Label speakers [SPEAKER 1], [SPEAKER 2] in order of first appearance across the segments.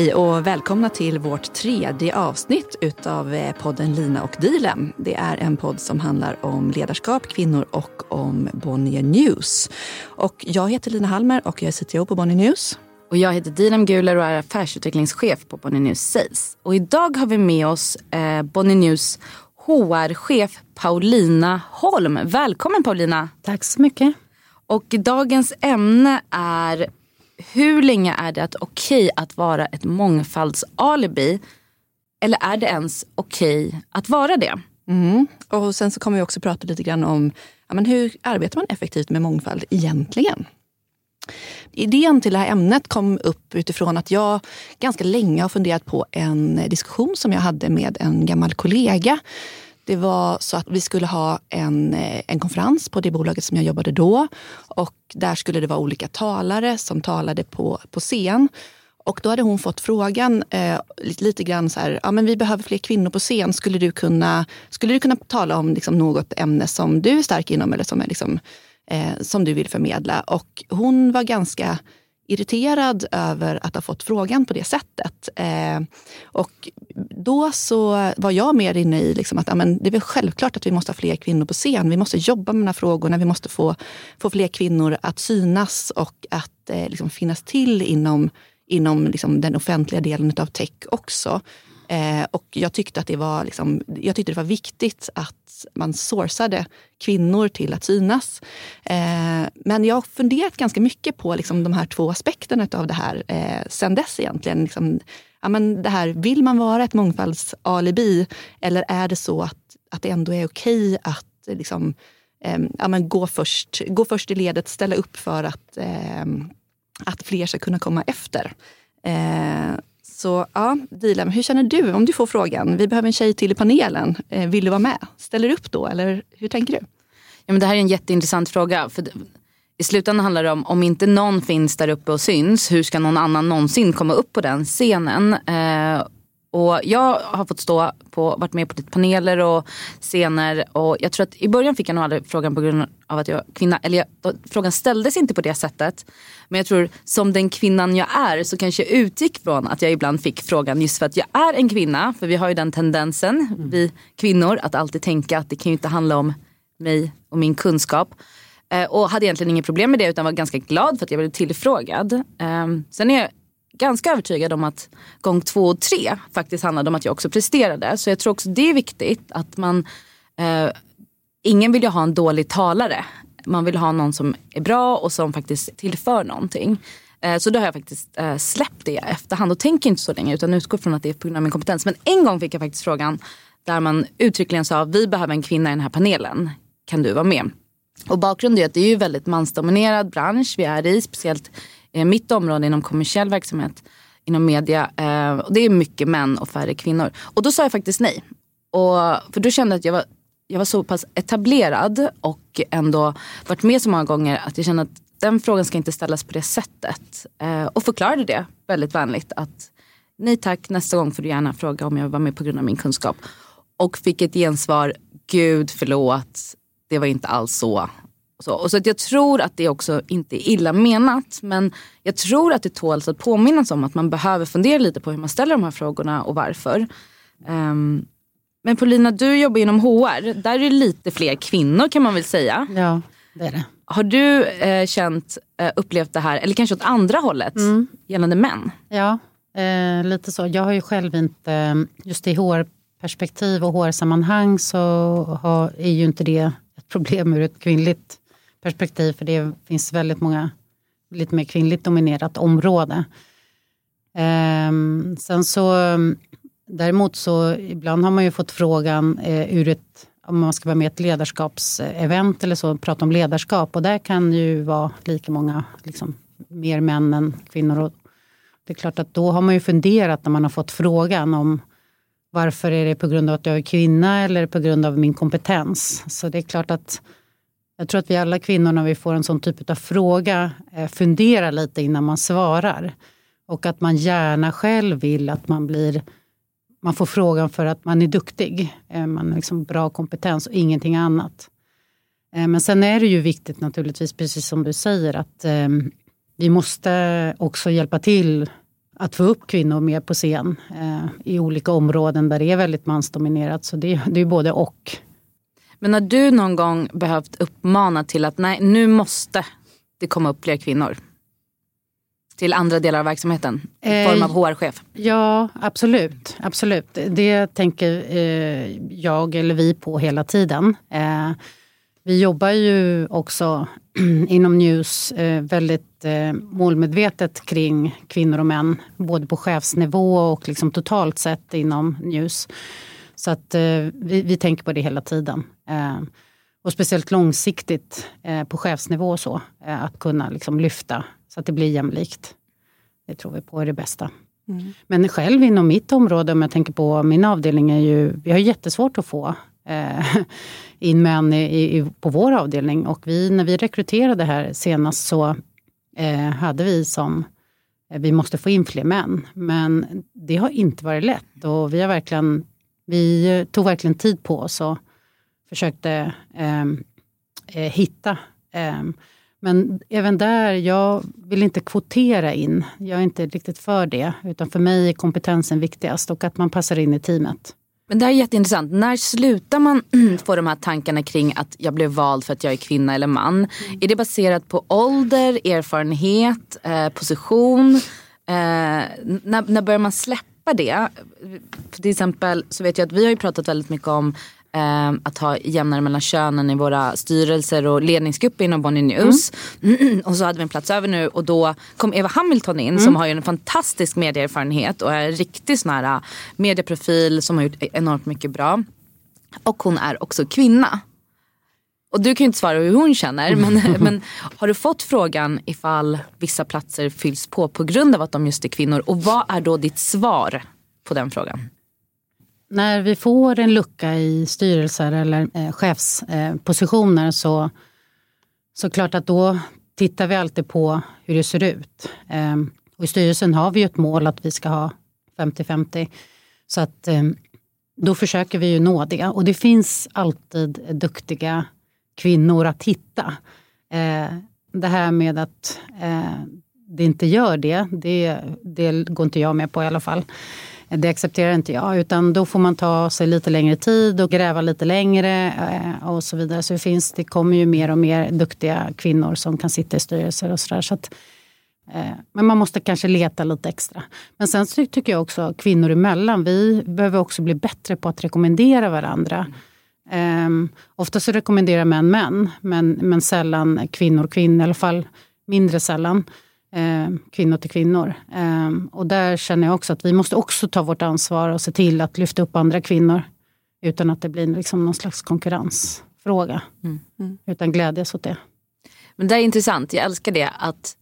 [SPEAKER 1] Hej och välkomna till vårt tredje avsnitt utav eh, podden Lina och Dilen. Det är en podd som handlar om ledarskap, kvinnor och om Bonnier News. Och jag heter Lina Halmer och jag är CTO på Bonnier News.
[SPEAKER 2] Och jag heter Dilan Guler och är affärsutvecklingschef på Bonnier News Sales. Och idag har vi med oss eh, Bonnier News HR-chef Paulina Holm. Välkommen Paulina!
[SPEAKER 3] Tack så mycket.
[SPEAKER 2] Och dagens ämne är hur länge är det okej okay att vara ett mångfaldsalibi? Eller är det ens okej okay att vara det?
[SPEAKER 1] Mm. Och sen så kommer vi också prata lite grann om ja, men hur arbetar man effektivt med mångfald egentligen? Idén till det här ämnet kom upp utifrån att jag ganska länge har funderat på en diskussion som jag hade med en gammal kollega det var så att vi skulle ha en, eh, en konferens på det bolaget som jag jobbade då. Och där skulle det vara olika talare som talade på, på scen. Och då hade hon fått frågan eh, lite, lite grann så här, ja men vi behöver fler kvinnor på scen. Skulle du kunna, skulle du kunna tala om liksom något ämne som du är stark inom eller som, är liksom, eh, som du vill förmedla? Och hon var ganska irriterad över att ha fått frågan på det sättet. Eh, och då så var jag mer inne i liksom att amen, det är väl självklart att vi måste ha fler kvinnor på scen. Vi måste jobba med de här frågorna. Vi måste få, få fler kvinnor att synas och att eh, liksom finnas till inom, inom liksom den offentliga delen av tech också. Eh, och jag tyckte att det var, liksom, jag tyckte det var viktigt att man sourcade kvinnor till att synas. Eh, men jag har funderat ganska mycket på liksom, de här två aspekterna av det här eh, sen dess egentligen. Liksom, ja, men det här, vill man vara ett mångfaldsalibi eller är det så att, att det ändå är okej att eh, liksom, eh, ja, men gå, först, gå först i ledet, ställa upp för att, eh, att fler ska kunna komma efter. Eh, så ja, Dilan, hur känner du om du får frågan? Vi behöver en tjej till i panelen. Eh, vill du vara med? Ställer du upp då eller hur tänker du?
[SPEAKER 2] Ja, men det här är en jätteintressant fråga. För I slutändan handlar det om, om inte någon finns där uppe och syns, hur ska någon annan någonsin komma upp på den scenen? Eh, och jag har fått stå på, varit med på lite paneler och scener och jag tror att i början fick jag nog aldrig frågan på grund av att jag var kvinna. Eller jag, frågan ställdes inte på det sättet. Men jag tror som den kvinnan jag är så kanske jag utgick från att jag ibland fick frågan just för att jag är en kvinna. För vi har ju den tendensen, mm. vi kvinnor, att alltid tänka att det kan ju inte handla om mig och min kunskap. Eh, och hade egentligen inget problem med det utan var ganska glad för att jag blev tillfrågad. Eh, sen är jag ganska övertygad om att gång två och tre faktiskt handlade om att jag också presterade. Så jag tror också det är viktigt att man, eh, ingen vill ju ha en dålig talare. Man vill ha någon som är bra och som faktiskt tillför någonting. Eh, så då har jag faktiskt eh, släppt det efterhand och tänker inte så länge utan utgår från att det är på grund av min kompetens. Men en gång fick jag faktiskt frågan där man uttryckligen sa vi behöver en kvinna i den här panelen. Kan du vara med? Och bakgrunden är att det är ju väldigt mansdominerad bransch vi är i, speciellt Eh, mitt område inom kommersiell verksamhet inom media. Eh, och det är mycket män och färre kvinnor. Och då sa jag faktiskt nej. Och, för då kände jag att jag var, jag var så pass etablerad och ändå varit med så många gånger att jag kände att den frågan ska inte ställas på det sättet. Eh, och förklarade det väldigt vänligt att nej tack, nästa gång får du gärna fråga om jag vill vara med på grund av min kunskap. Och fick ett gensvar, gud förlåt, det var inte alls så. Och så, och så att jag tror att det också inte är illa menat. Men jag tror att det tåls att påminnas om att man behöver fundera lite på hur man ställer de här frågorna och varför. Um, men Paulina, du jobbar inom HR. Där är det lite fler kvinnor kan man väl säga.
[SPEAKER 3] Ja, det är det.
[SPEAKER 2] Har du eh, känt, eh, upplevt det här, eller kanske åt andra hållet, mm. gällande män?
[SPEAKER 3] Ja, eh, lite så. Jag har ju själv inte, just i HR-perspektiv och HR-sammanhang så har, är ju inte det ett problem ur ett kvinnligt perspektiv för det finns väldigt många lite mer kvinnligt dominerat område. Um, sen så däremot så ibland har man ju fått frågan eh, ur ett om man ska vara med i ett ledarskapsevent eller så, prata om ledarskap och där kan ju vara lika många, liksom, mer män än kvinnor. Och det är klart att då har man ju funderat när man har fått frågan om varför är det på grund av att jag är kvinna eller på grund av min kompetens. Så det är klart att jag tror att vi alla kvinnor när vi får en sån typ av fråga eh, funderar lite innan man svarar. Och att man gärna själv vill att man blir man får frågan för att man är duktig. Eh, man har liksom bra kompetens och ingenting annat. Eh, men sen är det ju viktigt naturligtvis, precis som du säger, att ehm, vi måste också hjälpa till att få upp kvinnor mer på scen i olika områden där det är väldigt mansdominerat. Så det, det är både och.
[SPEAKER 2] Men har du någon gång behövt uppmana till att nej, nu måste det komma upp fler kvinnor? Till andra delar av verksamheten i form av HR-chef?
[SPEAKER 3] Ja, absolut. absolut. Det tänker eh, jag eller vi på hela tiden. Eh, vi jobbar ju också inom News eh, väldigt eh, målmedvetet kring kvinnor och män. Både på chefsnivå och liksom totalt sett inom News. Så att eh, vi, vi tänker på det hela tiden. Och speciellt långsiktigt på chefsnivå och så. Att kunna liksom lyfta så att det blir jämlikt. Det tror vi på är det bästa. Mm. Men själv inom mitt område, om jag tänker på min avdelning, är ju, vi har jättesvårt att få eh, in män i, i, på vår avdelning. Och vi, när vi rekryterade här senast så eh, hade vi som eh, vi måste få in fler män. Men det har inte varit lätt och vi har verkligen vi tog verkligen tid på oss och försökte eh, eh hitta. Eh, men även där, jag vill inte kvotera in. Jag är inte riktigt för det. Utan för mig är kompetensen viktigast och att man passar in i teamet.
[SPEAKER 2] Men det här är jätteintressant. När slutar man få de här tankarna kring att jag blev vald för att jag är kvinna eller man? Mm. Är det baserat på ålder, erfarenhet, eh, position? Eh, när, när börjar man släppa det? Till exempel så vet jag att vi har ju pratat väldigt mycket om eh, att ha jämnare mellan könen i våra styrelser och ledningsgrupper inom Bonnier News. Mm. och så hade vi en plats över nu och då kom Eva Hamilton in mm. som har ju en fantastisk medieerfarenhet och är en riktig sån här äh, medieprofil som har gjort enormt mycket bra. Och hon är också kvinna. Och du kan ju inte svara hur hon känner men, men har du fått frågan ifall vissa platser fylls på på grund av att de just är kvinnor och vad är då ditt svar på den frågan?
[SPEAKER 3] när vi får en lucka i styrelser eller eh, chefspositioner eh, så, så klart att då tittar vi alltid på hur det ser ut. Eh, och I styrelsen har vi ju ett mål att vi ska ha 50-50. Så att eh, då försöker vi ju nå det. Och det finns alltid duktiga kvinnor att hitta. Eh, det här med att eh, det inte gör det, det, det går inte jag med på i alla fall. Det accepterar inte jag, utan då får man ta sig lite längre tid och gräva lite längre eh, och så vidare. Så det, finns, det kommer ju mer och mer duktiga kvinnor som kan sitta i styrelser och sådär. Så att, eh, men man måste kanske leta lite extra. Men sen tycker jag också kvinnor emellan, vi behöver också bli bättre på att rekommendera varandra. Um, ofta så rekommenderar män män, men, men sällan kvinnor kvinnor, i alla fall mindre sällan eh, kvinnor till kvinnor. Eh, och där känner jag också att vi måste också ta vårt ansvar och se till att lyfta upp andra kvinnor. Utan att det blir liksom någon slags konkurrensfråga. Mm. Mm. Utan glädjas åt det.
[SPEAKER 2] Men det är intressant, jag älskar det att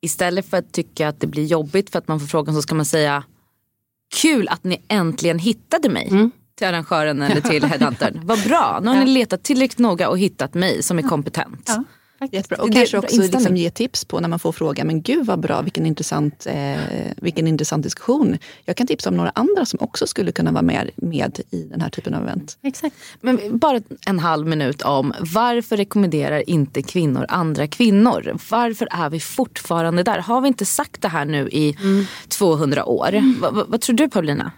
[SPEAKER 2] istället för att tycka att det blir jobbigt för att man får frågan så ska man säga kul att ni äntligen hittade mig. Mm. Till arrangören eller till headhuntern. Vad bra, nu har ni letat tillräckligt noga och hittat mig som är kompetent. Ja.
[SPEAKER 1] Jättebra. Och kanske också liksom ge tips på när man får fråga, men gud vad bra, vilken intressant, eh, vilken intressant diskussion. Jag kan tipsa om några andra som också skulle kunna vara med, med i den här typen av event.
[SPEAKER 2] Exakt. Men bara en halv minut om varför rekommenderar inte kvinnor andra kvinnor? Varför är vi fortfarande där? Har vi inte sagt det här nu i mm. 200 år? Mm. Vad tror du Paulina?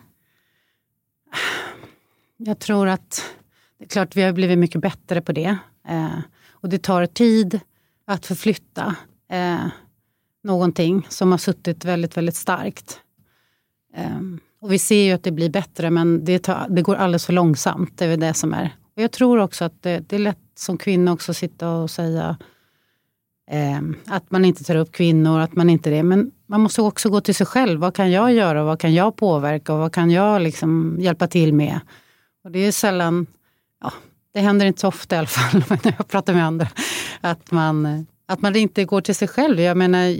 [SPEAKER 3] Jag tror att det är klart vi har blivit mycket bättre på det. Eh, och det tar tid att förflytta eh, någonting som har suttit väldigt, väldigt starkt. Eh, och vi ser ju att det blir bättre men det, tar, det går alldeles för långsamt. Det är det som är. Och jag tror också att det, det är lätt som kvinna också att sitta och säga eh, att man inte tar upp kvinnor, att man inte det. Men man måste också gå till sig själv. Vad kan jag göra? Vad kan jag påverka? Och vad kan jag liksom hjälpa till med? Och det är sällan ja, det händer inte så ofta i alla fall när jag pratar med andra, att man, att man inte går till sig själv. Jag menar,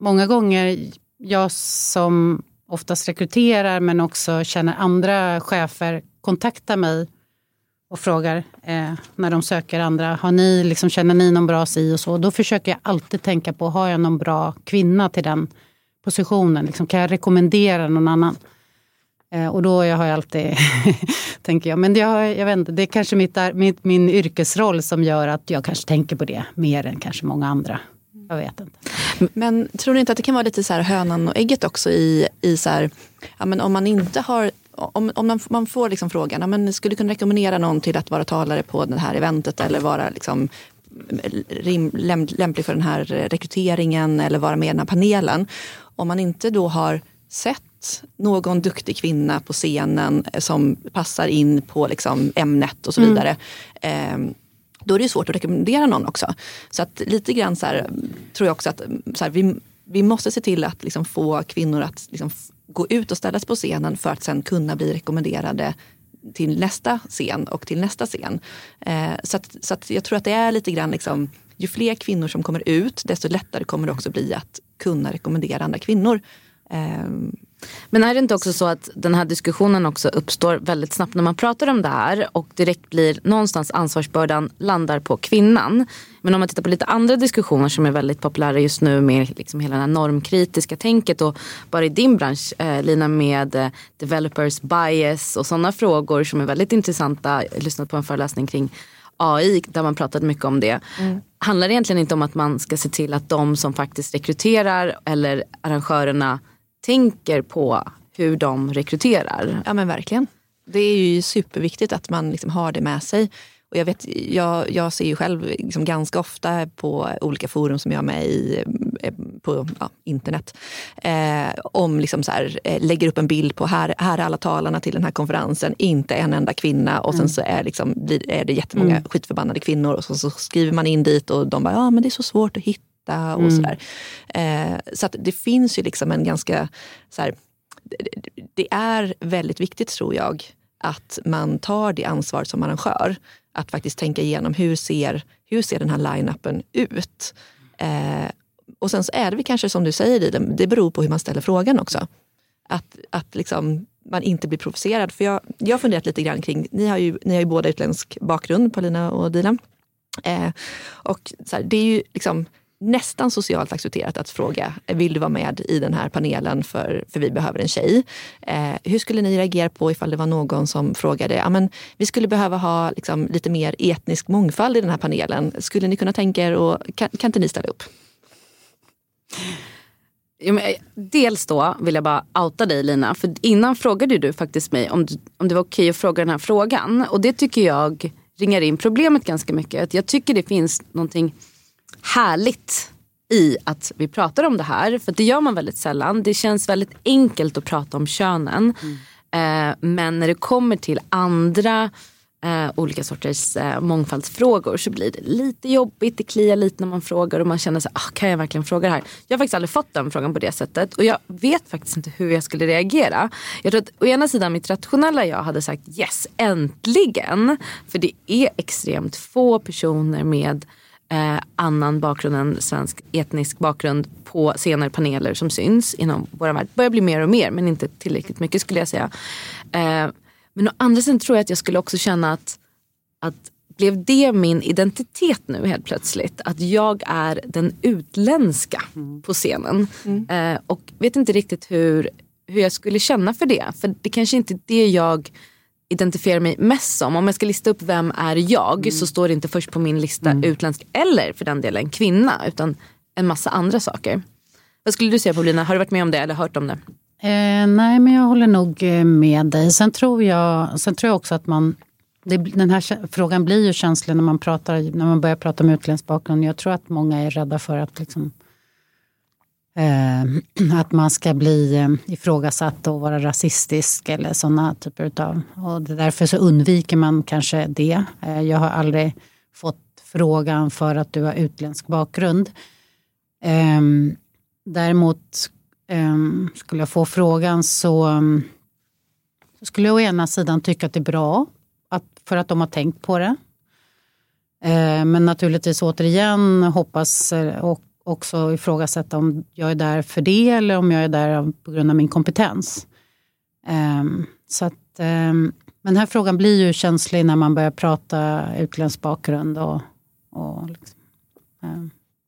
[SPEAKER 3] många gånger, jag som oftast rekryterar men också känner andra chefer kontaktar mig och frågar eh, när de söker andra, har ni, liksom, känner ni någon bra si och så? Då försöker jag alltid tänka på, har jag någon bra kvinna till den positionen? Liksom, kan jag rekommendera någon annan? Eh, och då jag har jag alltid, tänker jag, men det, har, jag vet inte, det är kanske mitt, mitt, min yrkesroll som gör att jag kanske tänker på det mer än kanske många andra. Jag vet inte.
[SPEAKER 1] Men tror ni inte att det kan vara lite så här hönan och ägget också i, i så här, ja, men om man inte har om, om man, man får liksom frågan, ja, men skulle du kunna rekommendera någon till att vara talare på det här eventet eller vara liksom rim, läm, lämplig för den här rekryteringen eller vara med i den här panelen. Om man inte då har sett någon duktig kvinna på scenen som passar in på liksom ämnet och så mm. vidare. Mm. Eh, då är det svårt att rekommendera någon också. Så att lite grann så här, tror jag också att så här, vi, vi måste se till att liksom få kvinnor att liksom gå ut och ställa sig på scenen för att sen kunna bli rekommenderade till nästa scen och till nästa scen. Eh, så att, så att jag tror att det är lite grann liksom, ju fler kvinnor som kommer ut desto lättare kommer det också bli att kunna rekommendera andra kvinnor. Eh,
[SPEAKER 2] men är det inte också så att den här diskussionen också uppstår väldigt snabbt när man pratar om det här och direkt blir någonstans ansvarsbördan landar på kvinnan. Men om man tittar på lite andra diskussioner som är väldigt populära just nu med liksom hela det här normkritiska tänket och bara i din bransch eh, Lina med eh, developers bias och sådana frågor som är väldigt intressanta. Jag lyssnade på en föreläsning kring AI där man pratade mycket om det. Mm. Handlar det egentligen inte om att man ska se till att de som faktiskt rekryterar eller arrangörerna tänker på hur de rekryterar.
[SPEAKER 1] Ja men verkligen. Det är ju superviktigt att man liksom har det med sig. Och jag, vet, jag, jag ser ju själv liksom ganska ofta på olika forum som jag är med i eh, på ja, internet. Eh, om liksom så här, eh, lägger upp en bild på här, här är alla talarna till den här konferensen, inte en enda kvinna. Och sen mm. så är, liksom, är det jättemånga mm. skitförbannade kvinnor och så, så, skriver man in dit och de bara, ja men det är så svårt att hitta hitta och mm. sådär. Eh, så det finns ju liksom en ganska, så här, det är väldigt viktigt tror jag att man tar det ansvar som arrangör. Att faktiskt tänka igenom hur ser, hur ser den här line-upen ut? Eh, och sen så är det kanske som du säger, det beror på hur man ställer frågan också. Att, att liksom man inte blir provocerad. För jag, jag har funderat lite grann kring, ni har ju, ni har ju båda utländsk bakgrund, Paulina och Dilan. Eh, och så här, det är ju liksom, nästan socialt accepterat att fråga, vill du vara med i den här panelen för, för vi behöver en tjej? Eh, hur skulle ni reagera på ifall det var någon som frågade, att vi skulle behöva ha liksom, lite mer etnisk mångfald i den här panelen. Skulle ni kunna tänka er och kan, kan inte ni ställa upp?
[SPEAKER 2] Ja, men, dels då vill jag bara outa dig Lina, för innan frågade du faktiskt mig om, om det var okej att fråga den här frågan. Och det tycker jag ringar in problemet ganska mycket. Jag tycker det finns någonting härligt i att vi pratar om det här. För det gör man väldigt sällan. Det känns väldigt enkelt att prata om könen. Mm. Eh, men när det kommer till andra eh, olika sorters eh, mångfaldsfrågor så blir det lite jobbigt. Det kliar lite när man frågar och man känner sig, ah, kan jag verkligen fråga det här? Jag har faktiskt aldrig fått den frågan på det sättet och jag vet faktiskt inte hur jag skulle reagera. Jag tror att å ena sidan mitt rationella jag hade sagt yes, äntligen. För det är extremt få personer med eh, annan bakgrund än svensk etnisk bakgrund på senare paneler som syns inom vår värld. börjar bli mer och mer men inte tillräckligt mycket skulle jag säga. Eh, men å andra sidan tror jag att jag skulle också känna att, att blev det min identitet nu helt plötsligt? Att jag är den utländska mm. på scenen. Mm. Eh, och vet inte riktigt hur, hur jag skulle känna för det. För det kanske inte är det jag identifierar mig mest som. Om jag ska lista upp vem är jag mm. så står det inte först på min lista mm. utländsk eller för den delen kvinna utan en massa andra saker. Vad skulle du säga Paulina, har du varit med om det eller hört om det?
[SPEAKER 3] Eh, nej men jag håller nog eh, med dig. Sen tror jag, sen tror jag också att man det, den här frågan blir ju känslig när man, pratar, när man börjar prata om utländsk bakgrund. Jag tror att många är rädda för att liksom, Eh, att man ska bli eh, ifrågasatt och vara rasistisk eller sådana typer av... Och därför så undviker man kanske det. Eh, jag har aldrig fått frågan för att du har utländsk bakgrund. Ehm, däremot ehm, skulle jag få frågan så skulle jag å ena sidan tycka att det är bra att, för att de har tänkt på det. Eh, men naturligtvis återigen hoppas eh, och också ifrågasätta om jag är där för det eller om jag är där på grund av min kompetens. Um, så att, um, men den här frågan blir ju känslig när man börjar prata utländsk bakgrund. Och, och, liksom,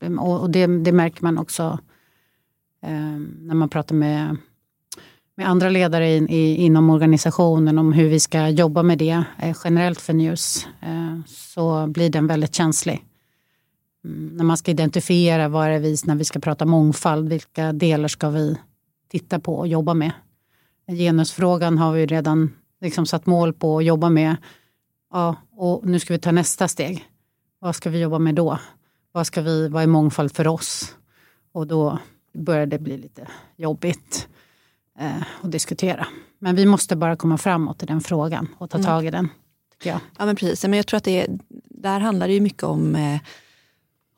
[SPEAKER 3] um, och det, det, märker man också när man pratar med, med andra ledare i, i, inom organisationen om hur vi ska jobba med det eh, generellt för News. Uh, så blir den väldigt känslig mm, när man ska identifiera vad är vi, när vi ska prata mångfald, vilka delar ska vi titta på och jobba med. Genusfrågan har vi redan liksom satt mål på att jobba med. Ja, och nu ska vi ta nästa steg. Vad ska vi jobba med då? Vad, ska vi, vad är mångfald för oss? Och då börjar det bli lite jobbigt eh, att diskutera. Men vi måste bara komma framåt i den frågan och ta mm. tag i den. Tycker jag.
[SPEAKER 1] Ja men precis, men jag tror att det är, där handlar det ju mycket om eh,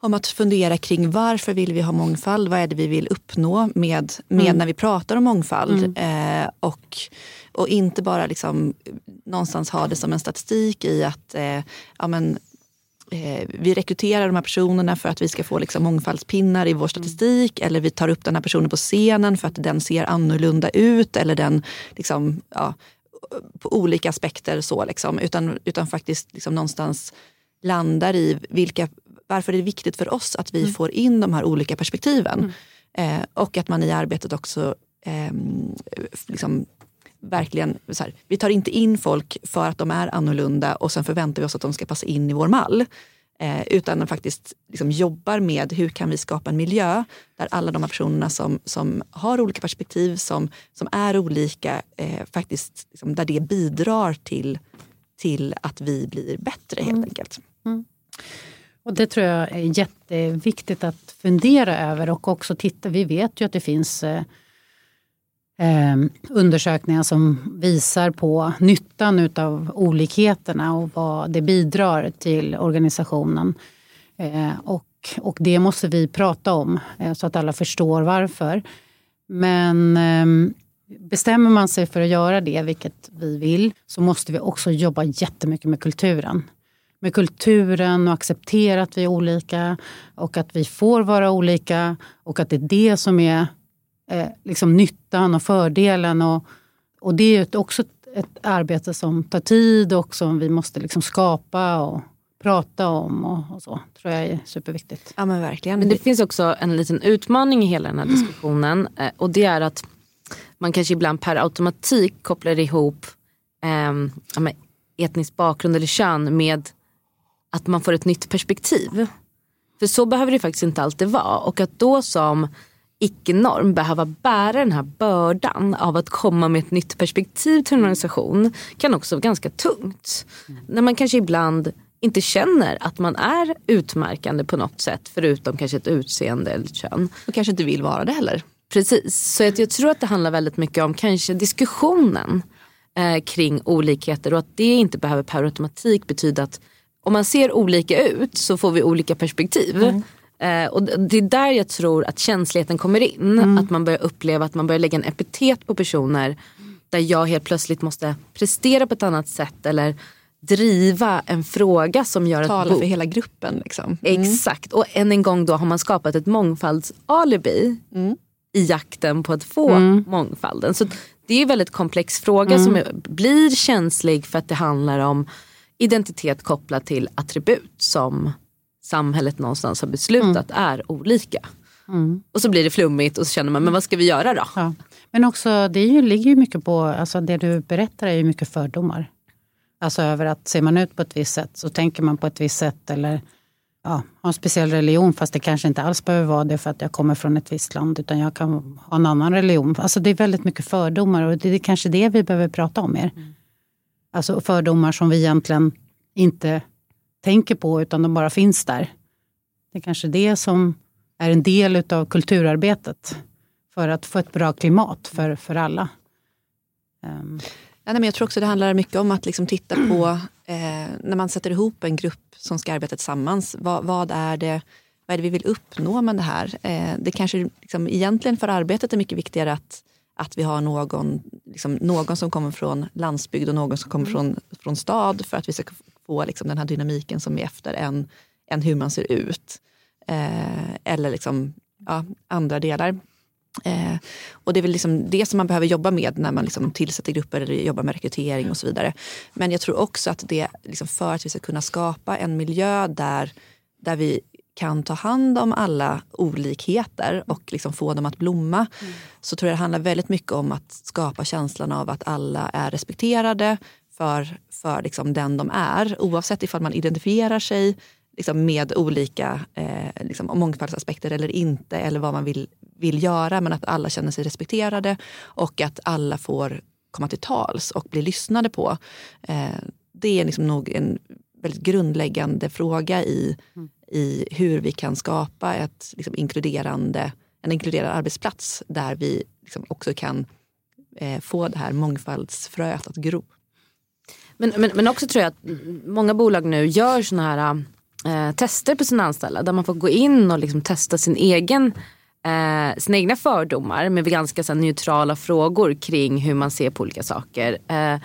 [SPEAKER 1] om att fundera kring varför vill vi ha mångfald? Vad är det vi vill uppnå med, med mm. när vi pratar om mångfald? Mm. Eh, och, och inte bara liksom någonstans ha det som en statistik i att eh, ja, men, eh, vi rekryterar de här personerna för att vi ska få liksom mångfaldspinnar i vår statistik eller vi tar upp den här personen på scenen för att den ser annorlunda ut eller den liksom, ja, på olika aspekter. så liksom, utan, utan faktiskt liksom någonstans landar i vilka, varför är det viktigt för oss att vi mm. får in de här olika perspektiven. Mm. Eh, och att man i arbetet också eh, liksom, verkligen, så här, vi tar inte in folk för att de är annorlunda och sen förväntar vi oss att de ska passa in i vår mall. Eh, utan faktiskt liksom jobbar med hur kan vi skapa en miljö där alla de här personerna som, som har olika perspektiv, som, som är olika, eh, faktiskt liksom, där det bidrar till, till att vi blir bättre helt mm. enkelt. Mm.
[SPEAKER 3] Och Det tror jag är jätteviktigt att fundera över och också titta. Vi vet ju att det finns eh, eh, undersökningar som visar på nyttan av olikheterna och vad det bidrar till organisationen. Eh, och, och det måste vi prata om eh, så att alla förstår varför. Men ehm, bestämmer man sig för att göra det, vilket vi vill, så måste vi också jobba jättemycket med kulturen med kulturen och acceptera att vi är olika och att vi får vara olika och att det är det som är eh, liksom nyttan och fördelen. Och, och det är också ett, ett, arbete som tar tid och som vi måste liksom skapa och prata om och, och, så. tror jag är superviktigt.
[SPEAKER 1] Ja men verkligen.
[SPEAKER 2] Men det finns också en liten utmaning i hela den här diskussionen mm. och det är att man kanske ibland per automatik kopplar ihop eh, etnisk bakgrund eller kön med att man får ett nytt perspektiv. För så behöver det faktiskt inte alltid vara. Och att då som icke-norm behöva bära den här bördan av att komma med ett nytt perspektiv till en organisation kan också vara ganska tungt. Mm. När man kanske ibland inte känner att man är utmärkande på något sätt förutom kanske ett utseende eller ett kön.
[SPEAKER 1] Och kanske inte vill vara det heller.
[SPEAKER 2] Precis, så jag, jag tror att det handlar väldigt mycket om kanske diskussionen eh, kring olikheter och att det inte behöver per automatik betyda att om man ser olika ut så får vi olika perspektiv. Mm. Eh, och det är där jag tror att känsligheten kommer in. Mm. Att man börjar uppleva att man börjar lägga en epitet på personer där jag helt plötsligt måste prestera på ett annat sätt eller driva en fråga som gör
[SPEAKER 1] Tala att... Tala för hela gruppen. Liksom.
[SPEAKER 2] Mm. Exakt. Och än en gång då har man skapat ett mångfaldsalibi mm. i jakten på att få mm. mångfalden. Så det är en väldigt komplex fråga mm. som blir känslig för att det handlar om identitet kopplat till attribut som samhället någonstans har beslutat mm. är olika. Mm. Och så blir det flummigt och så känner man, men vad ska vi göra då? Ja.
[SPEAKER 3] Men också, det ju, ligger ju mycket på, alltså det du berättar är ju mycket fördomar. Alltså över att ser man ut på ett visst sätt så tänker man på ett visst sätt eller ja, har en speciell religion fast det kanske inte alls behöver vara det för att jag kommer från ett visst land utan jag kan ha en annan religion. Alltså det är väldigt mycket fördomar och det är kanske det vi behöver prata om mer. Mm. Alltså fördomar som vi egentligen inte tänker på utan de bara finns där. Det är kanske det som är en del av kulturarbetet för att få ett bra klimat för, för alla.
[SPEAKER 1] Um. Ja, men jag tror också det handlar mycket om att liksom titta på eh, när man sätter ihop en grupp som ska arbeta tillsammans. Vad, vad, är, det, vad är det vi vill uppnå med det här? Eh, det kanske liksom, egentligen för arbetet är mycket viktigare att att vi har någon, liksom, någon som kommer från landsbygd och någon som kommer mm. från, från stad för att vi ska få liksom, den här dynamiken som är efter än, än hur man ser ut. Eh, eller liksom, ja, andra delar. Eh, och det är väl liksom det som man behöver jobba med när man liksom tillsätter grupper eller jobbar med rekrytering och så vidare. Men jag tror också att det, liksom för att vi ska kunna skapa en miljö där, där vi kan ta hand om alla olikheter och liksom få dem att blomma mm. så tror jag det handlar väldigt mycket om att skapa känslan av att alla är respekterade för, för liksom den de är. Oavsett ifall man identifierar sig liksom med olika eh, liksom, mångfaldsaspekter eller inte eller vad man vill, vill göra men att alla känner sig respekterade och att alla får komma till tals och bli lyssnade på. Eh, det är liksom nog en väldigt grundläggande fråga i, mm i hur vi kan skapa ett liksom, inkluderande, en inkluderad arbetsplats där vi liksom, också kan eh, få det här mångfaldsfröet att gro.
[SPEAKER 2] Men, men, men också tror jag att många bolag nu gör sådana här eh, tester på sina anställda där man får gå in och liksom testa sin egen eh, sina egna fördomar med ganska så neutrala frågor kring hur man ser på olika saker. Eh,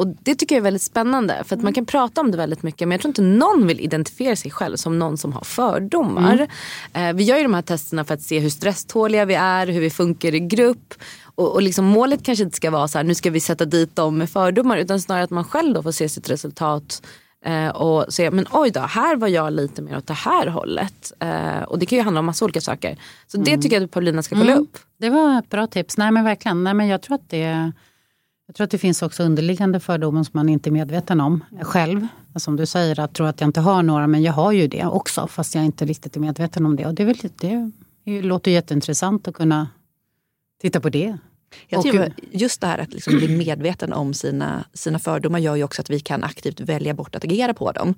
[SPEAKER 2] och det tycker jag är väldigt spännande för att man kan prata om det väldigt mycket men jag tror inte någon vill identifiera sig själv som någon som har fördomar. Mm. Eh, vi gör ju de här testerna för att se hur stresståliga vi är, hur vi funkar i grupp. Och, och liksom målet kanske inte ska vara så här, nu ska vi sätta dit dem med fördomar utan snarare att man själv då får se sitt resultat Eh, och se, men oj då, här var jag lite mer åt det här hållet. Eh, och det kan ju handla om massa olika saker. Så det mm. tycker jag att Paulina ska kolla mm. upp.
[SPEAKER 3] Det var ett bra tips. Nej men verkligen. Nej, men jag, tror att det, jag tror att det finns också underliggande fördomar som man inte är medveten om själv. Som du säger, jag tror att jag inte har några, men jag har ju det också. Fast jag inte riktigt är medveten om det. Och det, är väl, det, det låter jätteintressant att kunna titta på det.
[SPEAKER 1] Jag tror just det här att liksom bli medveten om sina, sina fördomar gör ju också att vi kan aktivt välja bort att agera på dem.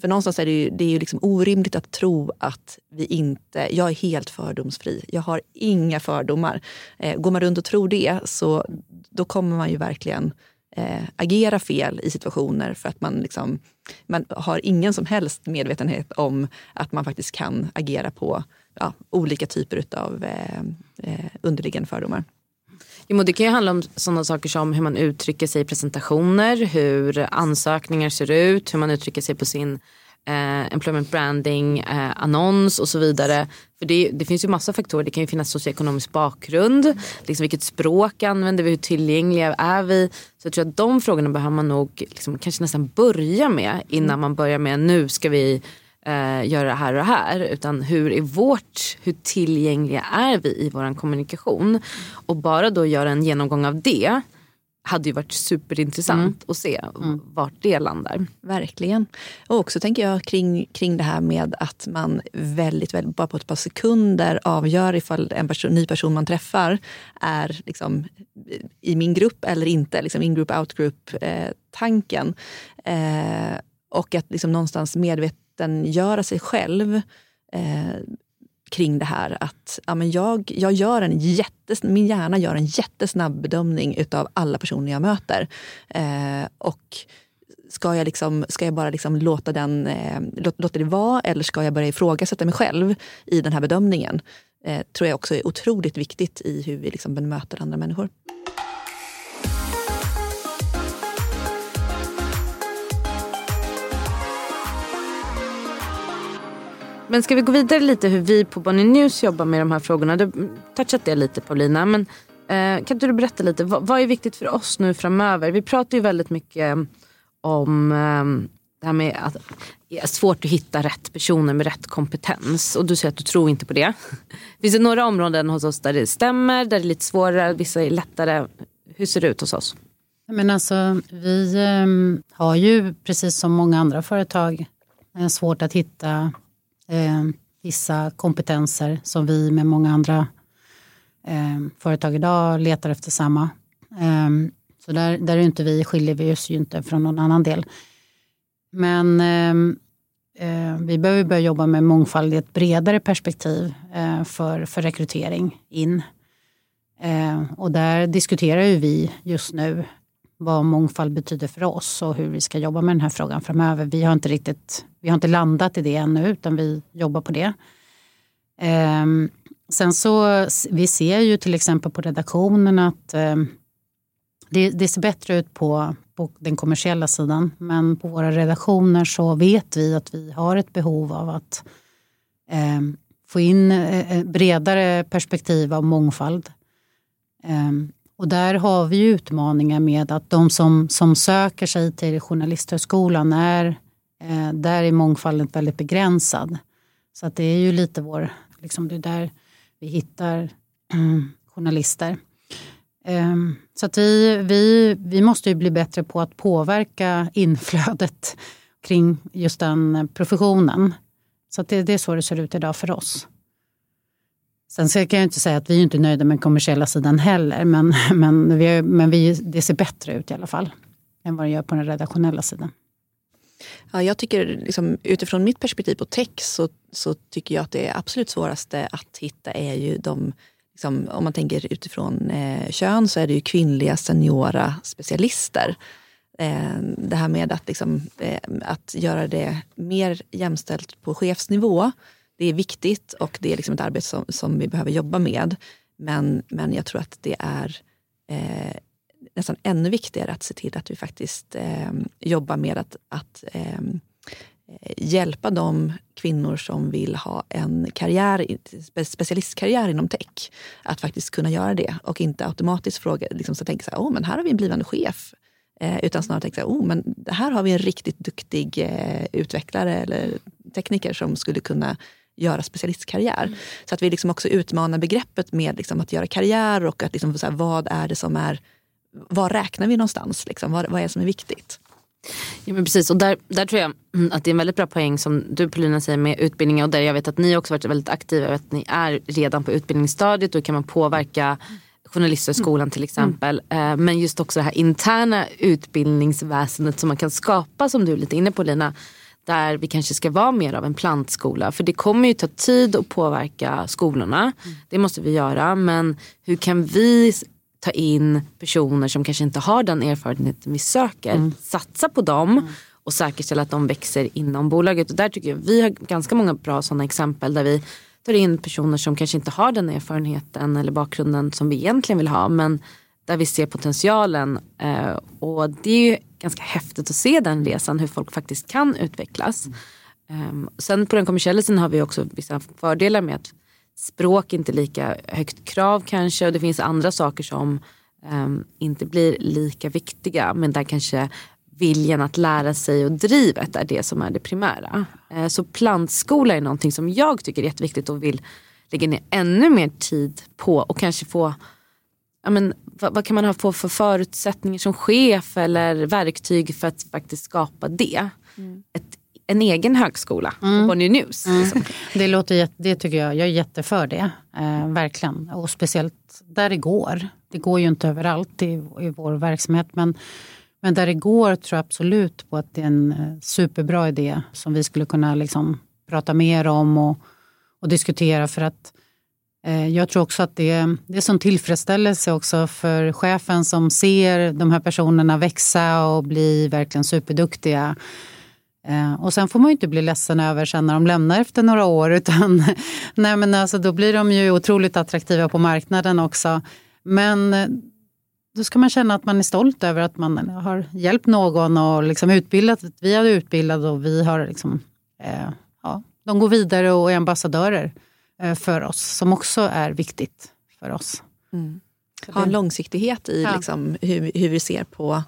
[SPEAKER 1] För någonstans är det ju, det är ju liksom orimligt att tro att vi inte... Jag är helt fördomsfri. Jag har inga fördomar. Eh, går man runt och tror det så då kommer man ju verkligen eh, agera fel i situationer för att man, liksom, man har ingen som helst medvetenhet om att man faktiskt kan agera på ja, olika typer av eh, eh underliggande fördomar.
[SPEAKER 2] Jo, det kan ju handla om sådana saker som hur man uttrycker sig i presentationer, hur ansökningar ser ut, hur man uttrycker sig på sin eh, employment branding eh, annons och så vidare. För det, det, finns ju massa faktorer. Det kan ju finnas socioekonomisk bakgrund, liksom vilket språk använder vi, hur tillgängliga är vi? Så jag tror att de frågorna behöver man nog liksom, kanske nästan börja med innan mm. man börjar med nu ska vi eh, göra det här och det här. Utan hur är vårt, hur tillgängliga är vi i vår kommunikation? Och bara då göra en genomgång av det hade ju varit superintressant mm. att se mm. vart det landar.
[SPEAKER 1] Verkligen. Och också tänker jag kring, kring det här med att man väldigt, väldigt, bara på ett par sekunder avgör ifall en person, ny person man träffar är liksom, i min grupp eller inte. Liksom in-group, out-group-tanken. Eh, eh, och att liksom någonstans medvetet göra sig själv eh, kring det här att ja, men jag, jag gör en jättes, min hjärna gör en jättesnabb bedömning utav alla personer jag möter. Eh, och ska jag, liksom, ska jag bara liksom låta, den, eh, låta det vara eller ska jag börja ifrågasätta mig själv i den här bedömningen? Eh, tror jag också är otroligt viktigt i hur vi liksom bemöter andra människor.
[SPEAKER 2] Men ska vi gå vidare lite hur vi på Bonnie News jobbar med de här frågorna? Du har touchat det lite Paulina. Men, eh, kan inte du berätta lite, vad, vad, är viktigt för oss nu framöver? Vi pratar ju väldigt mycket mm, om eh, det här med att det är svårt att hitta rätt personer med rätt kompetens. Och du säger att du tror inte på det. Finns det några områden hos oss där det stämmer, där det är lite svårare, vissa är lättare? Hur ser det ut hos oss?
[SPEAKER 3] Men alltså, vi eh, har ju precis som många andra företag eh, svårt att hitta eh, vissa kompetenser som vi med många andra eh, företag idag letar efter samma. Eh, så där, där är inte vi, skiljer vi oss ju inte från någon annan del. Men eh, eh, vi behöver börja jobba med mångfald i ett bredare perspektiv eh, för, för rekrytering in. Eh, och där diskuterar ju vi just nu vad mångfald betyder för oss och hur vi ska jobba med den här frågan framöver. Vi har inte riktigt vi har inte landat i det ännu utan vi jobbar på det. Um, sen så vi ser ju till exempel på redaktionen att um, det, det, ser bättre ut på, på den kommersiella sidan men på våra redaktioner så vet vi att vi har ett behov av att um, få in uh, bredare perspektiv av mångfald. Och där har vi utmaningar med att de som, som söker sig till Journalisthögskolan är, eh, där är mångfalden väldigt begränsad. Så att det är ju lite vår, liksom det är där vi hittar mm, journalister. Eh, så att vi, vi, vi måste ju bli bättre på att påverka inflödet kring just den professionen. Så det, det är så det ser ut idag för oss. Sen så kan jag inte säga att vi är inte nöjda med den kommersiella sidan heller, men, men, vi, men vi, det ser bättre ut i alla fall än vad det gör på den redaktionella sidan.
[SPEAKER 1] Ja, jag tycker liksom, utifrån mitt perspektiv på tech så, så tycker jag att det absolut svåraste att hitta är ju de Liksom, om man tänker utifrån eh, kön så är det ju kvinnliga seniora specialister. Eh, det här med att, liksom, eh, att göra det mer jämställt på chefsnivå, det är viktigt och det är liksom ett arbete som, som vi behöver jobba med. Men, men jag tror att det är eh, nästan ännu viktigare att se till att vi faktiskt eh, jobbar med att, att ehm, eh, hjälpa de kvinnor som vill ha en karriär, specialistkarriär inom tech att faktiskt kunna göra det och inte automatiskt fråga, liksom, så tänka så här, oh, men här har vi en blivande chef. Eh, utan snarare tänka så här, oh, men här har vi en riktigt duktig eh, utvecklare eller tekniker som skulle kunna göra specialistkarriär. Mm. Så att vi liksom också utmanar begreppet med liksom att göra karriär och att liksom, så här, vad är det som är var räknar vi någonstans? Liksom? Vad, vad är det som är viktigt?
[SPEAKER 2] Ja, men precis, och där, där tror jag att det är en väldigt bra poäng som du Paulina säger med utbildningar och där jag vet att ni också varit väldigt aktiva. Att ni är redan på utbildningsstadiet och kan man påverka Journalisthögskolan till exempel. Mm. Men just också det här interna utbildningsväsendet som man kan skapa som du är lite inne på Lina. Där vi kanske ska vara mer av en plantskola. För det kommer ju ta tid att påverka skolorna. Det måste vi göra. Men hur kan vi ta in personer som kanske inte har den erfarenheten vi söker. Mm. Satsa på dem mm. och säkerställa att de växer inom bolaget. Och där tycker jag vi har ganska många bra sådana exempel där vi tar in personer som kanske inte har den erfarenheten eller bakgrunden som vi egentligen vill ha. Men där vi ser potentialen. Eh, och det är ju ganska häftigt att se den resan hur folk faktiskt kan utvecklas. Mm. sen på den kommersiella sidan har vi också vissa fördelar med att språk inte är lika högt krav kanske och det finns andra saker som um, inte blir lika viktiga men där kanske viljan att lära sig och drivet är det som är det primära. Uh, så plantskola är någonting som jag tycker är jätteviktigt och vill lägga ner ännu mer tid på och kanske få ja, men, vad, vad, kan man ha få för förutsättningar som chef eller verktyg för att faktiskt skapa det. Mm. Ett en egen högskola mm. på Bonnier News. Mm. Liksom.
[SPEAKER 3] Det, låter, det tycker jag, jag är jätteför det. Eh, verkligen. Och speciellt där det går. Det går ju inte överallt i, i vår verksamhet. Men, men där det går tror jag absolut på att det är en eh, superbra idé som vi skulle kunna liksom prata mer om och, och diskutera. För att Eh, jag tror också att det, det är sån tillfredsställelse också för chefen som ser de här personerna växa och bli verkligen superduktiga. Eh, och sen får man ju inte bli ledsen över sen när de lämnar efter några år utan nej men alltså, då blir de ju otroligt attraktiva på marknaden också. Men eh, då ska man känna att man är stolt över att man har hjälpt någon och liksom utbildat. Vi har utbildat och vi har liksom, eh, ja, de går vidare och är ambassadörer för oss som också är viktigt för oss.
[SPEAKER 1] Mm. Ha en långsiktighet i ja. liksom, hur, hur, vi ser på,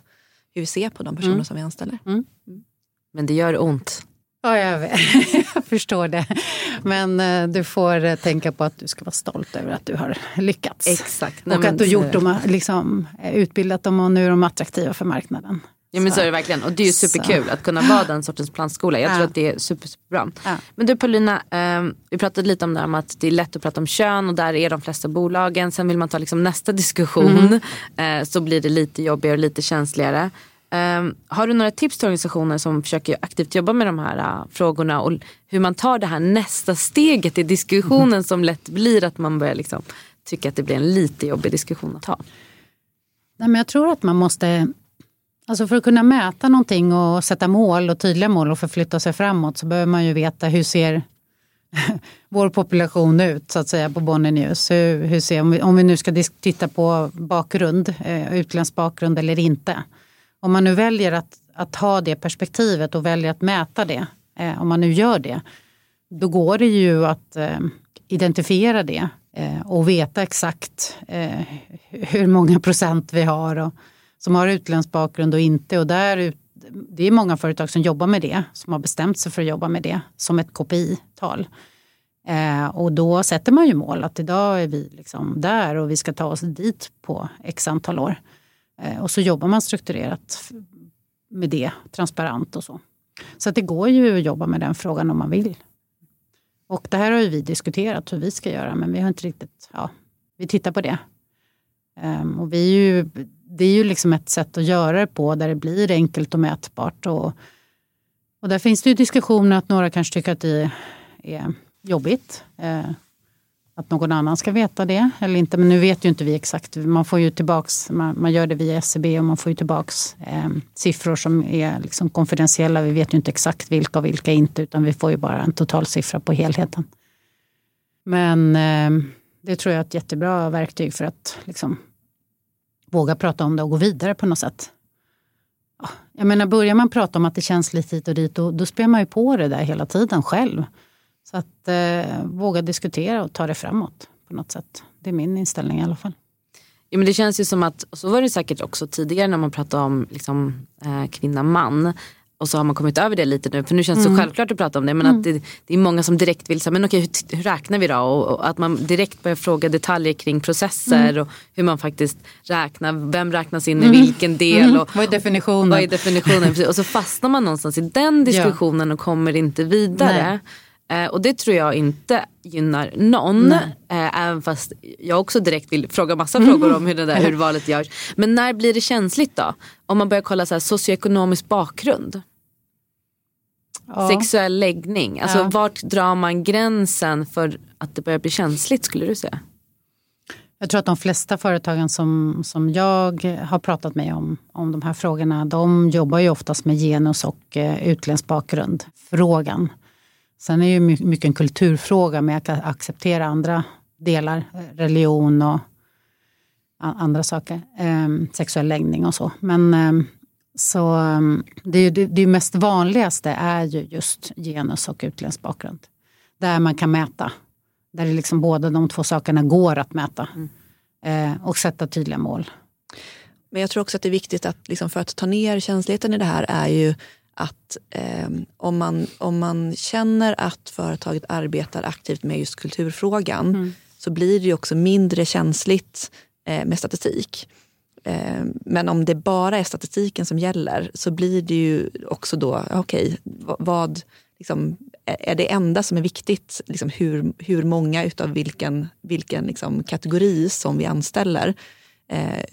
[SPEAKER 1] hur vi ser på de personer mm. som vi anställer. Mm. mm.
[SPEAKER 2] Men det gör ont.
[SPEAKER 3] Ja, jag, vet. jag förstår det. Men eh, du får eh, tänka på att du ska vara stolt över att du har lyckats.
[SPEAKER 2] Exakt.
[SPEAKER 3] Nej, och att du gjort dem, liksom, eh, utbildat dem och nu är de attraktiva för marknaden.
[SPEAKER 2] Ja men så, är det verkligen och det är ju superkul så. att kunna vara den sortens plantskola. Jag ja. tror att det är super, superbra. Ja. Men du Paulina, eh, vi pratade lite om det här med att det är lätt att prata om kön och där är de flesta bolagen. Sen vill man ta liksom nästa diskussion mm. eh, så blir det lite jobbigare och lite känsligare. Um, har du några tips till organisationer som försöker aktivt jobba med de här uh, frågorna och hur man tar det här nästa steget i diskussionen mm. som lätt blir att man börjar liksom, tycka att det blir en lite jobbig diskussion att ta?
[SPEAKER 3] Nej, men jag tror att man måste, alltså för att kunna mäta någonting och sätta mål och tydliga mål och förflytta sig framåt så behöver man ju veta hur ser vår population ut så att säga på Bonnier News. Hur, hur ser, om, vi, om vi nu ska titta på bakgrund, eh, utländsk bakgrund eller inte om man nu väljer att, att ha det perspektivet och väljer att mäta det, eh, om man nu gör det, då går det ju att eh, identifiera det eh, och veta exakt eh, hur många procent vi har och, som har utländsk bakgrund och inte. Och där, det är många företag som jobbar med det, som har bestämt sig för att jobba med det som ett KPI-tal. Eh, och då sätter man ju mål att idag är vi liksom där och vi ska ta oss dit på x antal år. Eh, och så jobbar man strukturerat med det, transparent och så. Så att det går ju att jobba med den frågan om man vill. Och det här har ju vi diskuterat hur vi ska göra men vi har inte riktigt, ja, vi tittar på det. Um, och vi är ju, det är ju liksom ett sätt att göra det på där det blir enkelt och mätbart. Och, och där finns det ju diskussioner att några kanske tycker att det är jobbigt. Eh, att någon annan ska veta det eller inte. Men nu vet ju inte vi exakt. Man får ju tillbaks, man, man gör det via SCB och man får ju tillbaks eh, siffror som är liksom konfidentiella. Vi vet ju inte exakt vilka och vilka inte utan vi får ju bara en totalsiffra på helheten. Men eh, det tror jag är ett jättebra verktyg för att liksom, våga prata om det och gå vidare på något sätt. Jag menar, börjar man prata om att det känns lite hit och dit, då, då spär man ju på det där hela tiden själv. Så att eh, våga diskutera och ta det framåt på något sätt. Det är min inställning i alla fall.
[SPEAKER 2] Ja, men det känns ju som att, så var det säkert också tidigare när man pratade om liksom, eh, kvinna man. Och så har man kommit över det lite nu för nu känns det mm. så självklart att prata om det. Men mm. att det, det, är många som direkt vill säga, men okej hur, hur räknar vi då? Och, och, att man direkt börjar fråga detaljer kring processer mm. och hur man faktiskt räknar. Vem räknas in i mm. vilken del?
[SPEAKER 3] Mm.
[SPEAKER 2] Och,
[SPEAKER 3] vad är definitionen?
[SPEAKER 2] Vad är definitionen? och så fastnar man någonstans i den diskussionen ja. och kommer inte vidare. Eh, och det tror jag inte gynnar någon. Eh, även fast jag också direkt vill fråga massa mm. frågor om hur det där urvalet görs. Men när blir det känsligt då? Om man börjar kolla så här, socioekonomisk bakgrund. Ja. Sexuell läggning. Alltså ja. vart drar man gränsen för att det börjar bli känsligt skulle du säga?
[SPEAKER 3] Jag tror att de flesta företagen som, som jag har pratat med om, om de här frågorna, de jobbar ju oftast med genus och eh, utländsk bakgrund. Frågan. Sen är det ju mycket en kulturfråga med att acceptera andra delar, religion och andra saker, ehm, sexuell läggning och så. Men ehm, så ehm, det, är det, det mest vanligaste är ju just genus och utländsk bakgrund. Där man kan mäta. Där det liksom båda de två sakerna går att mäta. Mm. Eh, och sätta tydliga mål.
[SPEAKER 1] Men jag tror också att det är viktigt att liksom för att ta ner känsligheten i det här är ju att eh, om, man, om man känner att företaget arbetar aktivt med just kulturfrågan mm. så blir det ju också mindre känsligt eh, med statistik. Eh, men om det bara är statistiken som gäller så blir det ju också då, okej, okay, vad, liksom, är det enda som är viktigt liksom hur, hur många utav vilken, vilken liksom kategori som vi anställer? Eh,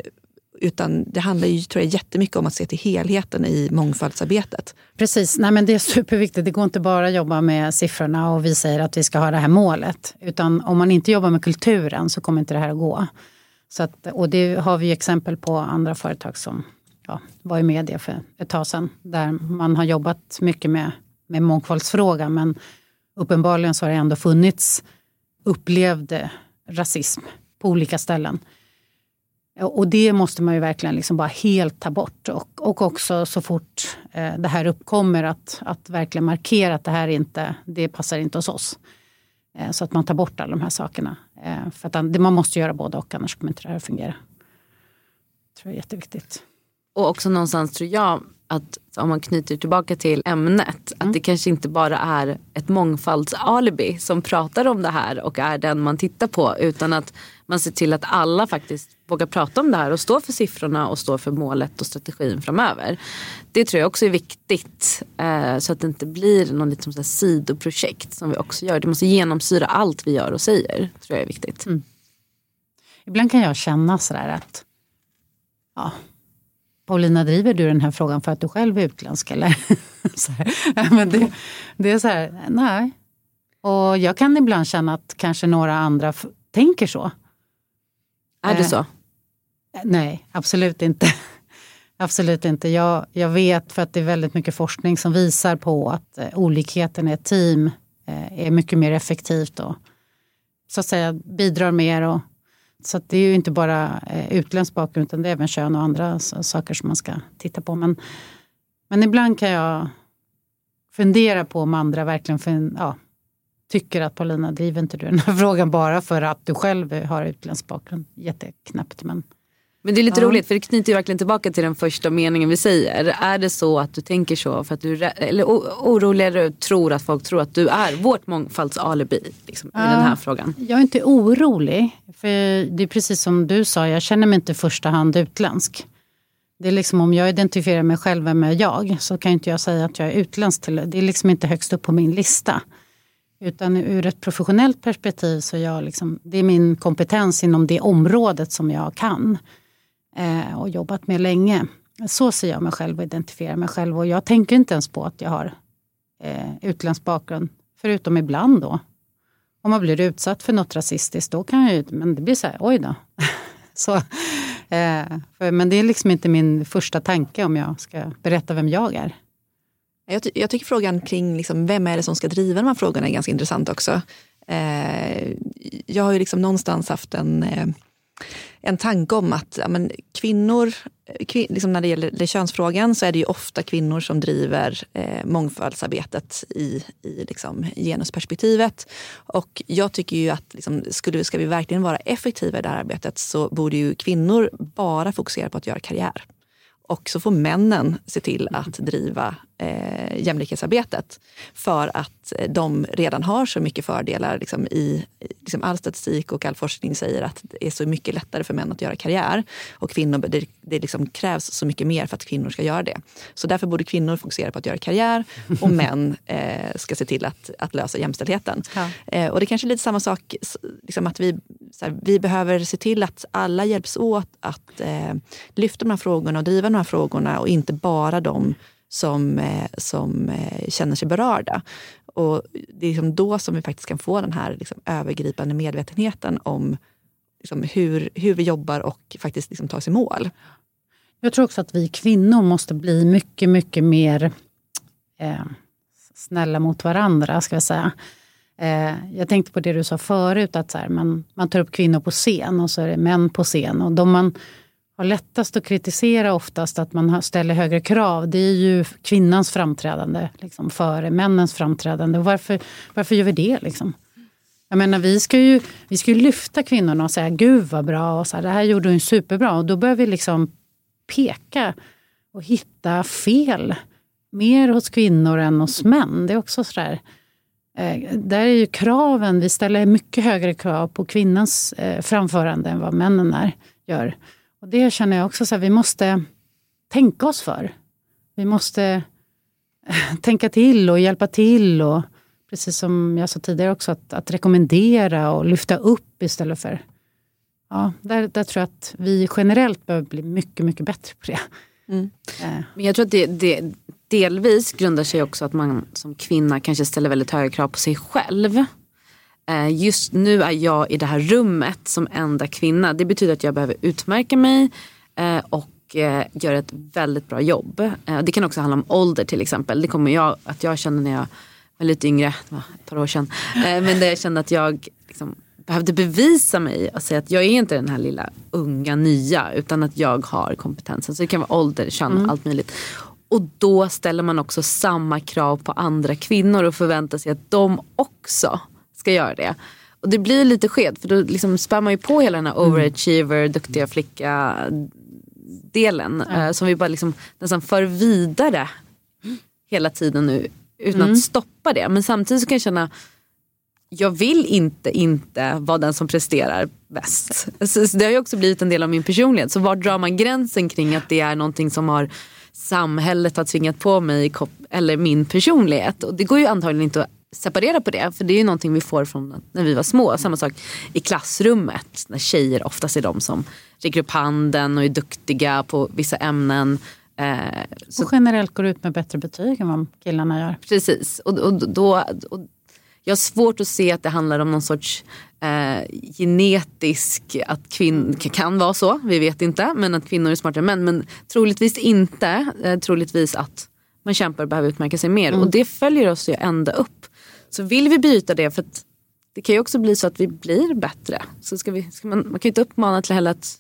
[SPEAKER 1] utan det handlar ju, tror jag, jättemycket om att se till helheten i mångfaldsarbetet.
[SPEAKER 3] Precis, Nej, men det är superviktigt. Det går inte bara att jobba med siffrorna och vi säger att vi ska ha det här målet. Utan om man inte jobbar med kulturen så kommer inte det här att gå. Så att, och det har vi exempel på andra företag som ja, var i media för ett tag sedan. Där man har jobbat mycket med, med mångfaldsfrågan men uppenbarligen så har det ändå funnits upplevd rasism på olika ställen. Och det måste man ju verkligen liksom bara helt ta bort. Och, och också så fort eh, det här uppkommer att, att verkligen markera att det här inte, det passar inte hos oss. Eh, så att man tar bort alla de här sakerna. Eh, för att man måste göra både och annars kommer inte det här att fungera. Det tror jag är jätteviktigt.
[SPEAKER 2] Och också någonstans tror jag att om man knyter tillbaka till ämnet, mm. att det kanske inte bara är ett mångfaldsalibi som pratar om det här och är den man tittar på utan att man ser till att alla faktiskt vågar prata om det här och stå för siffrorna och stå för målet och strategin framöver. Det tror jag också är viktigt eh, så att det inte blir någon liksom så sidoprojekt som vi också gör. Det måste genomsyra allt vi gör och säger. tror jag är viktigt. Mm.
[SPEAKER 3] Ibland kan jag känna sådär att ja, Paulina, driver du den här frågan för att du själv är utländsk? Eller? Men det, det är så här, nej. Och jag kan ibland känna att kanske några andra tänker så.
[SPEAKER 2] Är det eh, så?
[SPEAKER 3] nej, absolut inte. absolut inte. Jag, jag vet för att det är väldigt mycket forskning som visar på att eh, olikheten i ett team eh, är mycket mer effektivt och så att säga bidrar mer och så det är ju inte bara eh, utländsk bakgrund utan det är även kön och andra saker som man ska titta på. Men, men ibland kan jag fundera på om andra verkligen för, ja, tycker att Paulina, driver inte du den här frågan bara för att du själv har utländsk bakgrund? Jätteknäppt men
[SPEAKER 2] men det är lite ja. roligt för det knyter ju verkligen tillbaka till den första meningen vi säger. Är det så att du tänker så för att du eller orolig eller tror att folk tror att du är vårt mångfaldsalibi liksom, ja. i den här frågan?
[SPEAKER 3] Jag är inte orolig. För det är precis som du sa, jag känner mig inte i första hand utländsk. Det är liksom om jag identifierar mig själv med jag så kan inte jag säga att jag är utländsk. Till, det är liksom inte högst upp på min lista. Utan ur ett professionellt perspektiv så är jag liksom, det är min kompetens inom det området som jag kan eh, och jobbat med länge. Så ser jag mig själv och identifierar mig själv. Och jag tänker inte ens på att jag har eh, utländsk bakgrund. Förutom ibland då. Om man blir utsatt för något rasistiskt, då kan jag ju, men det blir så här, oj då. så, eh, för, men det är liksom inte min första tanke om jag ska berätta vem jag är.
[SPEAKER 1] Jag, ty jag tycker frågan kring liksom, vem är det som ska driva de här frågorna är ganska intressant också. Eh, jag har ju liksom någonstans haft en eh, en tanke om att ja, men kvinnor, eh, kvin, liksom när det gäller det könsfrågan så är det ju ofta kvinnor som driver eh, mångfaldsarbetet i, i liksom genusperspektivet. Och jag tycker ju att liksom, skulle, ska vi verkligen vara effektiva i det här arbetet så borde ju kvinnor bara fokusera på att göra karriär. Och så får männen se till att driva eh, jämlikhetsarbetet. För att eh, de redan har så mycket fördelar. Liksom i, liksom all statistik och all forskning säger att det är så mycket lättare för män att göra karriär. Och kvinnor, det, det liksom krävs så mycket mer för att kvinnor ska göra det. Så därför borde kvinnor fokusera på att göra karriär och män eh, ska se till att, att lösa jämställdheten. Ja. Eh, och det kanske är lite samma sak, liksom att vi, här, vi behöver se till att alla hjälps åt att eh, lyfta de här frågorna och driva de här frågorna och inte bara de som, eh, som eh, känner sig berörda. Och det är liksom då som vi faktiskt kan få den här liksom övergripande medvetenheten om liksom hur, hur vi jobbar och faktiskt liksom tar oss i mål.
[SPEAKER 3] Jag tror också att vi kvinnor måste bli mycket, mycket mer eh, snälla mot varandra. ska jag säga. Eh, jag tänkte på det du sa förut, att så här, man, man tar upp kvinnor på scen och så är det män på scen. Och de man har lättast att kritisera oftast att man ställer högre krav, det är ju kvinnans framträdande liksom, före männens framträdande. Och Varför, varför gör vi det? Liksom? Jag menar, vi ska, ju, vi ska ju lyfta kvinnorna och säga gud vad bra, och så här, det här gjorde hon superbra. Och då börjar vi liksom peka och hitta fel. Mer hos kvinnor än hos män. Det är också sådär. Eh, där är ju kraven, vi ställer mycket högre krav på kvinnans eh, framförande än vad männen är, gör. Och det känner jag också, så här, vi måste tänka oss för. Vi måste tänka till och hjälpa till. och Precis som jag sa tidigare också, att, att rekommendera och lyfta upp istället för... Ja, där, där tror jag att vi generellt behöver bli mycket, mycket bättre på det. Mm.
[SPEAKER 2] Eh. Men jag tror att det, det delvis grundar sig också att man som kvinna kanske ställer väldigt höga krav på sig själv. Eh, just nu är jag i det här rummet som enda kvinna. Det betyder att jag behöver utmärka mig eh, och eh, göra ett väldigt bra jobb. Det kan också handla om ålder till exempel. Det kommer jag att jag kände när jag var lite yngre, det var ett par år sedan. Men där jag kände att jag liksom behövde bevisa mig och säga att jag är inte den här lilla unga nya utan att jag har kompetensen. Så det kan vara ålder, kön, mm. allt möjligt. Och då ställer man också samma krav på andra kvinnor och förväntar sig att de också ska göra det. Och det blir lite skevt för då liksom spär man ju på hela den här mm. overachiever, duktiga flicka delen. Mm. Som vi bara liksom nästan för vidare hela tiden nu utan mm. att stoppa det. Men samtidigt så kan jag känna jag vill inte inte vara den som presterar bäst. Så det har ju också blivit en del av min personlighet. Så var drar man gränsen kring att det är någonting som har samhället har tvingat på mig eller min personlighet. Och det går ju antagligen inte att separera på det. För det är ju någonting vi får från när vi var små. Samma sak i klassrummet. När tjejer oftast är de som räcker upp handen och är duktiga på vissa ämnen.
[SPEAKER 3] Eh, så och generellt går ut med bättre betyg än vad killarna gör.
[SPEAKER 2] Precis. Och, och, då, och jag har svårt att se att det handlar om någon sorts eh, genetisk, att kvinnor kan vara så, vi vet inte, men att kvinnor är smartare än män. Men troligtvis inte. Eh, troligtvis att man kämpar och behöver utmärka sig mer. Mm. Och det följer oss ju ända upp. Så vill vi byta det, för det kan ju också bli så att vi blir bättre. Så ska vi, ska man, man kan ju inte uppmana till heller att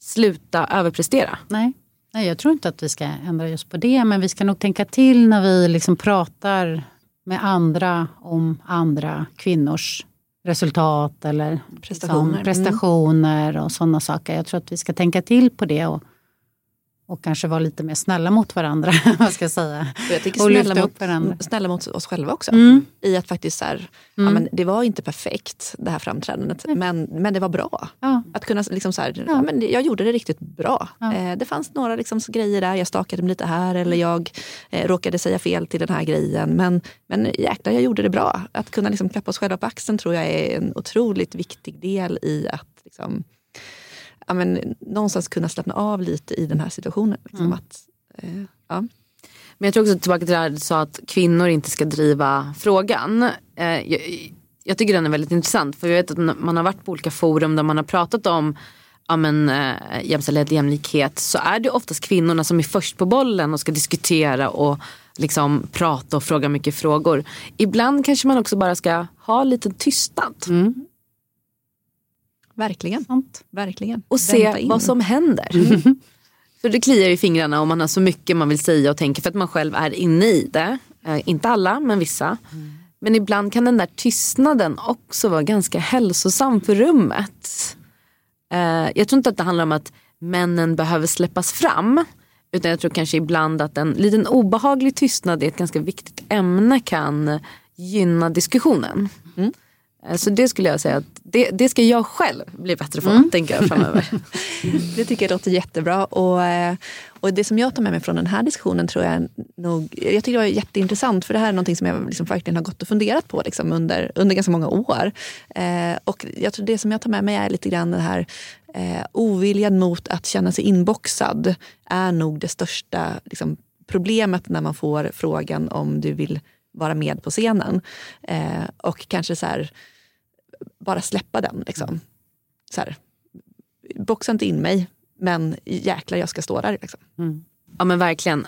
[SPEAKER 2] sluta överprestera.
[SPEAKER 3] Nej. Nej, jag tror inte att vi ska ändra just på det. Men vi ska nog tänka till när vi liksom pratar med andra om andra kvinnors resultat eller
[SPEAKER 1] prestationer,
[SPEAKER 3] liksom, prestationer och sådana saker. Jag tror att vi ska tänka till på det och och kanske vara lite mer snälla mot varandra. vad ska jag säga.
[SPEAKER 1] Och jag tycker
[SPEAKER 3] Och
[SPEAKER 1] snälla mot,
[SPEAKER 3] varandra.
[SPEAKER 1] snälla mot oss själva också.
[SPEAKER 3] Mm.
[SPEAKER 1] I att faktiskt så här, ja, men det var inte perfekt det här framträdandet men, men det var bra.
[SPEAKER 3] Ja.
[SPEAKER 1] Att kunna liksom så här, ja. men jag gjorde det riktigt bra.
[SPEAKER 3] Ja.
[SPEAKER 1] Eh, det fanns några liksom grejer där, jag stakade mig lite här eller jag eh, råkade säga fel till den här grejen. Men, men jäklar, jag gjorde det bra. Att kunna liksom klappa oss själva på axeln tror jag är en otroligt viktig del i att liksom, ja, men, någonstans kunna slappna av lite i den här situationen. Liksom,
[SPEAKER 3] Mm.
[SPEAKER 1] att, eh, ja.
[SPEAKER 2] Men jag tror också tillbaka till det här du sa att kvinnor inte ska driva frågan. Eh, jag, jag tycker den är väldigt intressant för jag vet att man har varit på olika forum där man har pratat om ja, men, eh, jämställdhet, jämlikhet så är det oftast kvinnorna som är först på bollen och ska diskutera och liksom prata och fråga mycket frågor. Ibland kanske man också bara ska ha lite tystnad
[SPEAKER 3] Mm.
[SPEAKER 1] Verkligen.
[SPEAKER 3] Sant.
[SPEAKER 1] Verkligen.
[SPEAKER 2] och se
[SPEAKER 1] Vänta in.
[SPEAKER 2] vad som händer. För det kliar i fingrarna om man har så mycket man vill säga och tänka för att man själv är inne i det. Eh, inte alla men vissa. Men ibland kan den där tystnaden också vara ganska hälsosam för rummet. Eh, jag tror inte att det handlar om att männen behöver släppas fram. Utan jag tror kanske ibland att en liten obehaglig tystnad i ett ganska viktigt ämne kan gynna diskussionen. Eh, Så det skulle jag säga att det, det ska jag själv bli bättre på tänker jag framöver.
[SPEAKER 1] Det tycker jag låter jättebra. Och, eh, och det som jag tar med mig från den här diskussionen tror jag nog, jag tycker det var jätteintressant för det här är någonting som jag liksom verkligen har gått och funderat på liksom under, under ganska många år. Eh, och jag tror det som jag tar med mig är lite grann den här eh, oviljan mot att känna sig inboxad är nog det största liksom, problemet när man får frågan om du vill vara med på scenen. Eh, och kanske så här, bara släppa den. Liksom. Så här, boxa inte in mig, men jäklar jag ska stå där. Liksom.
[SPEAKER 2] Ja men verkligen.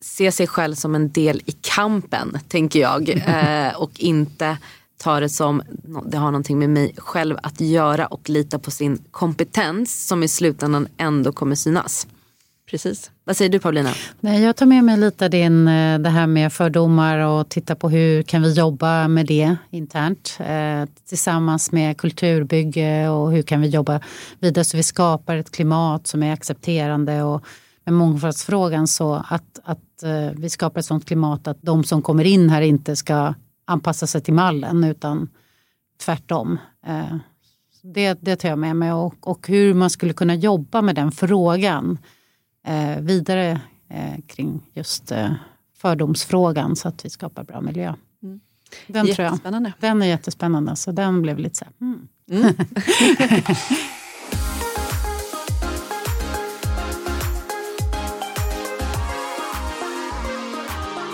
[SPEAKER 2] Se sig själv som en del i kampen tänker jag. Eh, och inte ta det som det har någonting med mig själv att göra och lita på sin kompetens som i slutändan ändå kommer synas.
[SPEAKER 1] Precis.
[SPEAKER 2] Vad säger du Paulina?
[SPEAKER 3] Nej, jag tar med mig lite din, eh, det här med fördomar och titta på hur kan vi jobba med det internt eh, tillsammans med kulturbygge och hur kan vi jobba vidare så vi skapar ett klimat som är accepterande och med mångfaldsfrågan så att, att eh, vi skapar ett sådant klimat att de som kommer in här inte ska anpassa sig till mallen utan tvärtom. Eh, det, det tar jag med mig och, och hur man skulle kunna jobba med den frågan eh, vidare eh, kring just eh, fördomsfrågan så att vi skapar bra miljö.
[SPEAKER 1] Mm.
[SPEAKER 3] Den tror jag. Den är jättespännande så den blev lite så här, mm.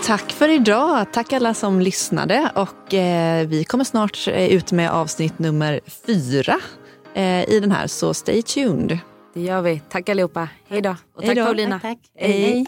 [SPEAKER 1] Tack för idag. Tack alla som lyssnade. Och, eh, vi kommer snart eh, ut med avsnitt nummer fyra eh, i den här, så stay tuned.
[SPEAKER 2] Det gör vi. Tack allihopa. Hej då. Och tack
[SPEAKER 1] Hej då.
[SPEAKER 2] Paulina.
[SPEAKER 3] Tack, tack.
[SPEAKER 1] Hej.